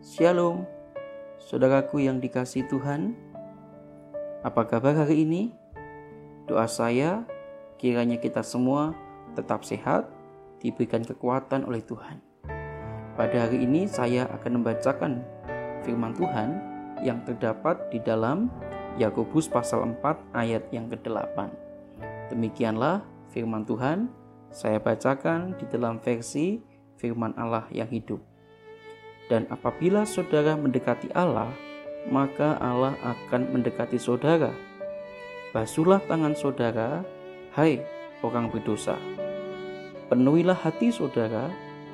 Shalom, saudaraku yang dikasih Tuhan. Apa kabar hari ini? Doa saya kiranya kita semua tetap sehat, diberikan kekuatan oleh Tuhan. Pada hari ini saya akan membacakan firman Tuhan yang terdapat di dalam Yakobus pasal 4 ayat yang ke-8. Demikianlah firman Tuhan saya bacakan di dalam versi firman Allah yang hidup. Dan apabila saudara mendekati Allah, maka Allah akan mendekati saudara. Basuhlah tangan saudara, hai orang berdosa. Penuhilah hati saudara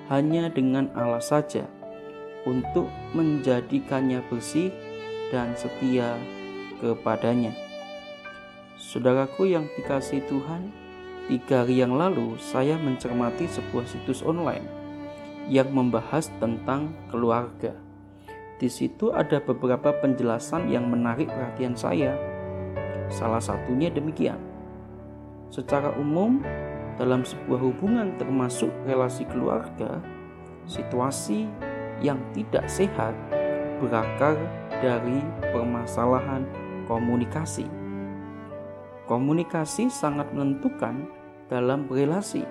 hanya dengan Allah saja, untuk menjadikannya bersih dan setia kepadanya. Saudaraku yang dikasih Tuhan, tiga hari yang lalu saya mencermati sebuah situs online yang membahas tentang keluarga. Di situ ada beberapa penjelasan yang menarik perhatian saya. Salah satunya demikian. Secara umum, dalam sebuah hubungan termasuk relasi keluarga, situasi yang tidak sehat berakar dari permasalahan komunikasi. Komunikasi sangat menentukan dalam relasi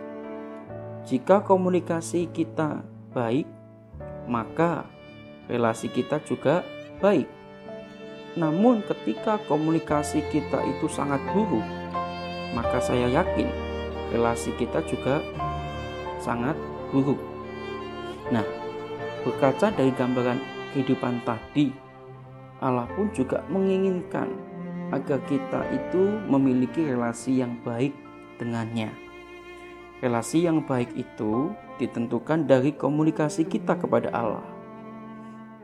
jika komunikasi kita baik, maka relasi kita juga baik. Namun, ketika komunikasi kita itu sangat buruk, maka saya yakin relasi kita juga sangat buruk. Nah, berkaca dari gambaran kehidupan tadi, Allah pun juga menginginkan agar kita itu memiliki relasi yang baik dengannya. Relasi yang baik itu ditentukan dari komunikasi kita kepada Allah.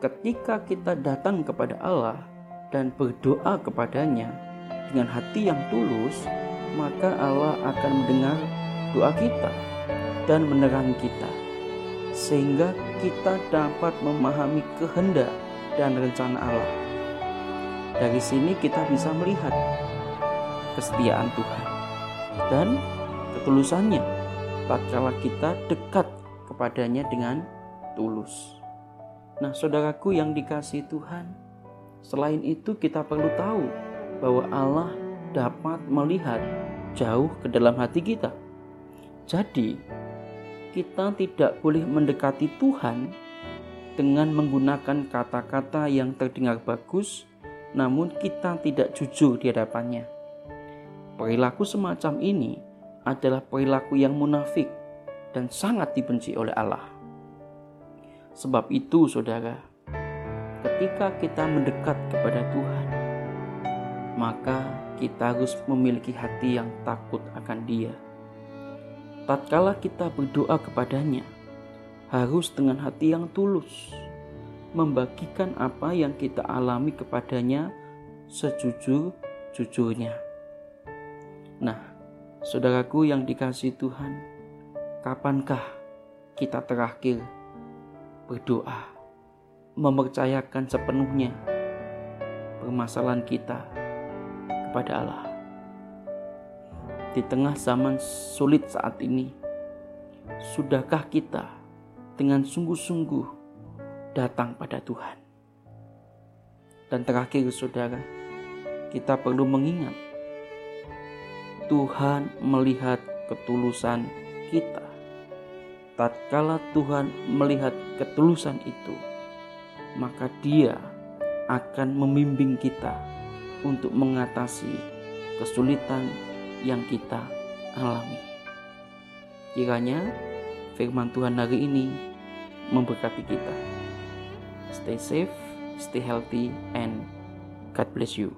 Ketika kita datang kepada Allah dan berdoa kepadanya dengan hati yang tulus, maka Allah akan mendengar doa kita dan menerangi kita, sehingga kita dapat memahami kehendak dan rencana Allah. Dari sini kita bisa melihat kesetiaan Tuhan dan ketulusannya tatkala kita dekat kepadanya dengan tulus. Nah, saudaraku yang dikasih Tuhan, selain itu kita perlu tahu bahwa Allah dapat melihat jauh ke dalam hati kita. Jadi, kita tidak boleh mendekati Tuhan dengan menggunakan kata-kata yang terdengar bagus, namun kita tidak jujur di hadapannya. Perilaku semacam ini adalah perilaku yang munafik dan sangat dibenci oleh Allah. Sebab itu, saudara, ketika kita mendekat kepada Tuhan, maka kita harus memiliki hati yang takut akan Dia. Tatkala kita berdoa kepadanya, harus dengan hati yang tulus, membagikan apa yang kita alami kepadanya sejujur-jujurnya. Saudaraku yang dikasih Tuhan, kapankah kita terakhir berdoa, mempercayakan sepenuhnya permasalahan kita kepada Allah? Di tengah zaman sulit saat ini, sudahkah kita dengan sungguh-sungguh datang pada Tuhan? Dan terakhir, saudara, kita perlu mengingat Tuhan melihat ketulusan kita. Tatkala Tuhan melihat ketulusan itu, maka Dia akan membimbing kita untuk mengatasi kesulitan yang kita alami. Kiranya firman Tuhan hari ini memberkati kita. Stay safe, stay healthy, and God bless you.